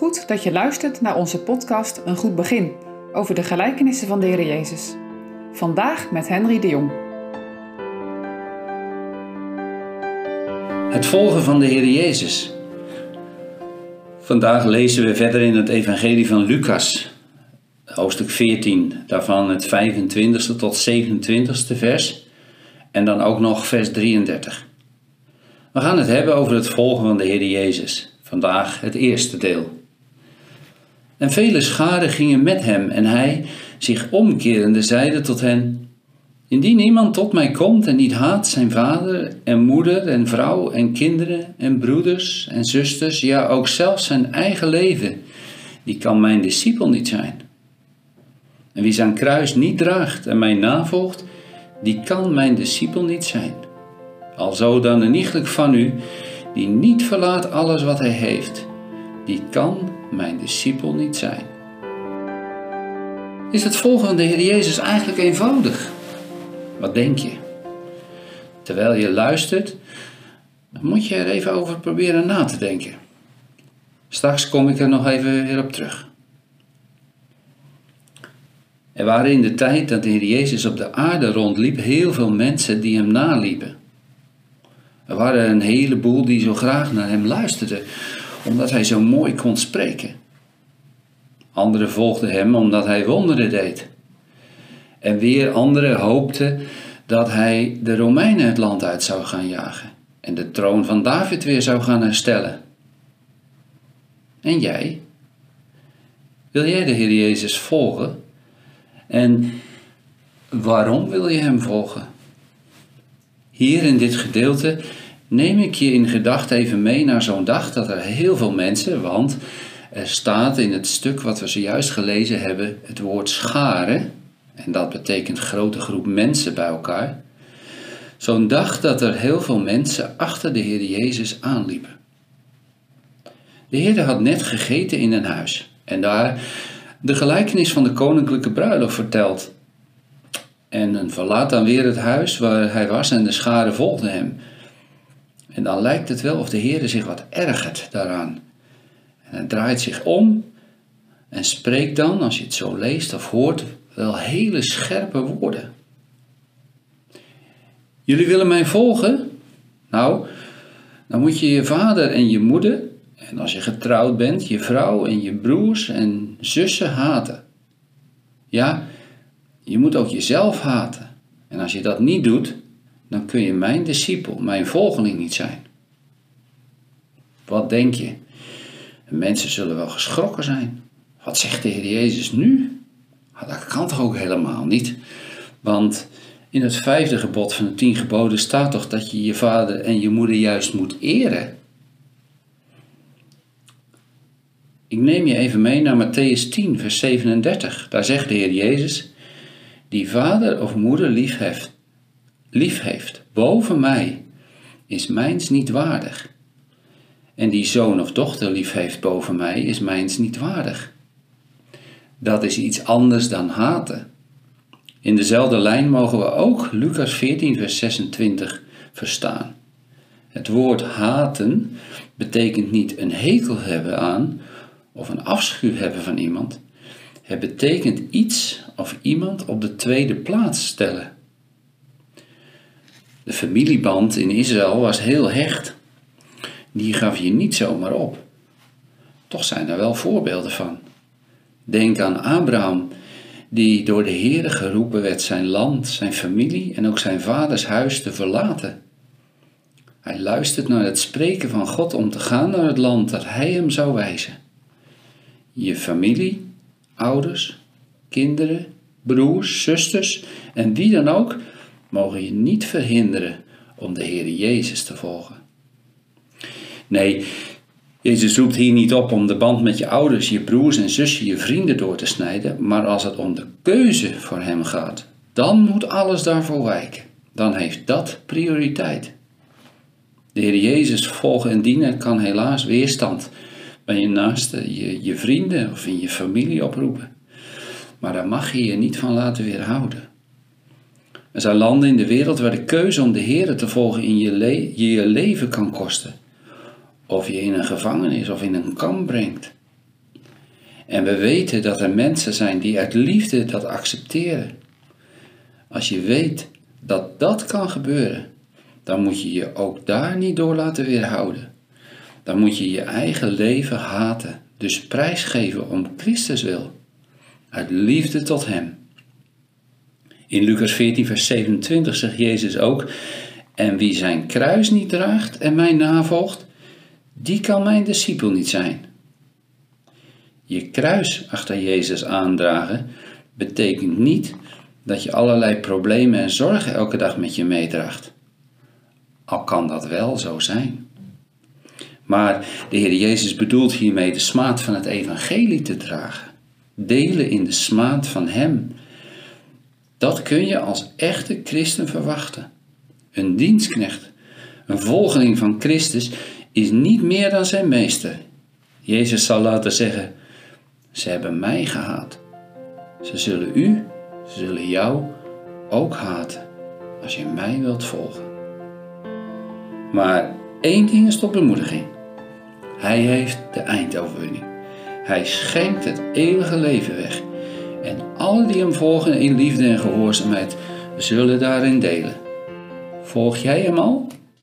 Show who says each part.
Speaker 1: Goed dat je luistert naar onze podcast Een Goed Begin over de gelijkenissen van de Heer Jezus. Vandaag met Henry de Jong.
Speaker 2: Het volgen van de Heer Jezus. Vandaag lezen we verder in het Evangelie van Lucas, hoofdstuk 14, daarvan het 25ste tot 27ste vers en dan ook nog vers 33. We gaan het hebben over het volgen van de Heer Jezus. Vandaag het eerste deel. En vele scharen gingen met hem en hij, zich omkerende, zeide tot hen: Indien iemand tot mij komt en niet haat zijn vader en moeder en vrouw en kinderen en broeders en zusters, ja ook zelfs zijn eigen leven, die kan mijn discipel niet zijn. En wie zijn kruis niet draagt en mij navolgt, die kan mijn discipel niet zijn. Alzo dan een iegelijk van u, die niet verlaat alles wat hij heeft, die kan mijn discipel niet zijn. Is het volgen van de Heer Jezus eigenlijk eenvoudig? Wat denk je? Terwijl je luistert, moet je er even over proberen na te denken. Straks kom ik er nog even weer op terug. Er waren in de tijd dat de Heer Jezus op de aarde rondliep heel veel mensen die hem naliepen. Er waren een heleboel die zo graag naar hem luisterden, omdat hij zo mooi kon spreken. Anderen volgden hem omdat hij wonderen deed. En weer anderen hoopten dat hij de Romeinen het land uit zou gaan jagen en de troon van David weer zou gaan herstellen. En jij? Wil jij de Heer Jezus volgen? En waarom wil je Hem volgen? Hier in dit gedeelte neem ik je in gedachten even mee naar zo'n dag dat er heel veel mensen, want er staat in het stuk wat we zojuist gelezen hebben het woord scharen, en dat betekent grote groep mensen bij elkaar. Zo'n dag dat er heel veel mensen achter de Heer Jezus aanliepen. De Heer had net gegeten in een huis en daar de gelijkenis van de koninklijke bruiloft verteld. En verlaat dan weer het huis waar hij was en de scharen volgden hem. En dan lijkt het wel of de Heer zich wat ergert daaraan. En hij draait zich om en spreekt dan, als je het zo leest of hoort, wel hele scherpe woorden. Jullie willen mij volgen? Nou, dan moet je je vader en je moeder, en als je getrouwd bent, je vrouw en je broers en zussen haten. Ja, je moet ook jezelf haten. En als je dat niet doet, dan kun je mijn discipel, mijn volgeling niet zijn. Wat denk je? Mensen zullen wel geschrokken zijn. Wat zegt de Heer Jezus nu? Ah, dat kan toch ook helemaal niet? Want in het vijfde gebod van de tien geboden staat toch dat je je vader en je moeder juist moet eren? Ik neem je even mee naar Matthäus 10, vers 37. Daar zegt de Heer Jezus: Die vader of moeder lief heeft, lief heeft boven mij, is mijns niet waardig. En die zoon of dochter lief heeft boven mij, is mijns niet waardig. Dat is iets anders dan haten. In dezelfde lijn mogen we ook Lucas 14, vers 26 verstaan. Het woord haten betekent niet een hekel hebben aan of een afschuw hebben van iemand. Het betekent iets of iemand op de tweede plaats stellen. De familieband in Israël was heel hecht. Die gaf je niet zomaar op. Toch zijn er wel voorbeelden van. Denk aan Abraham, die door de Heere geroepen werd zijn land, zijn familie en ook zijn vaders huis te verlaten. Hij luistert naar het spreken van God om te gaan naar het land dat hij hem zou wijzen. Je familie, ouders, kinderen, broers, zusters en wie dan ook mogen je niet verhinderen om de Heer Jezus te volgen. Nee, Jezus roept hier niet op om de band met je ouders, je broers en zussen, je vrienden door te snijden, maar als het om de keuze voor Hem gaat, dan moet alles daarvoor wijken. Dan heeft dat prioriteit. De Heer Jezus volgen en dienen kan helaas weerstand bij je naaste, je, je vrienden of in je familie oproepen. Maar daar mag je je niet van laten weerhouden. Er zijn landen in de wereld waar de keuze om de Heer te volgen in je, je leven kan kosten. Of je in een gevangenis of in een kamp brengt. En we weten dat er mensen zijn die uit liefde dat accepteren. Als je weet dat dat kan gebeuren, dan moet je je ook daar niet door laten weerhouden. Dan moet je je eigen leven haten, dus prijsgeven om Christus wil, uit liefde tot Hem. In Lucas 14, vers 27 zegt Jezus ook: En wie zijn kruis niet draagt en mij navolgt, die kan mijn discipel niet zijn. Je kruis achter Jezus aandragen betekent niet dat je allerlei problemen en zorgen elke dag met je meedraagt. Al kan dat wel zo zijn. Maar de Heer Jezus bedoelt hiermee de smaad van het evangelie te dragen. Delen in de smaad van Hem. Dat kun je als echte christen verwachten. Een dienstknecht, een volgeling van Christus, is niet meer dan zijn meester. Jezus zal laten zeggen: Ze hebben mij gehaat. Ze zullen u, ze zullen jou ook haten als je mij wilt volgen. Maar één ding is tot bemoediging. Hij heeft de eindoverwinning. Hij schenkt het eeuwige leven weg. En alle die hem volgen in liefde en gehoorzaamheid zullen daarin delen. Volg jij hem al?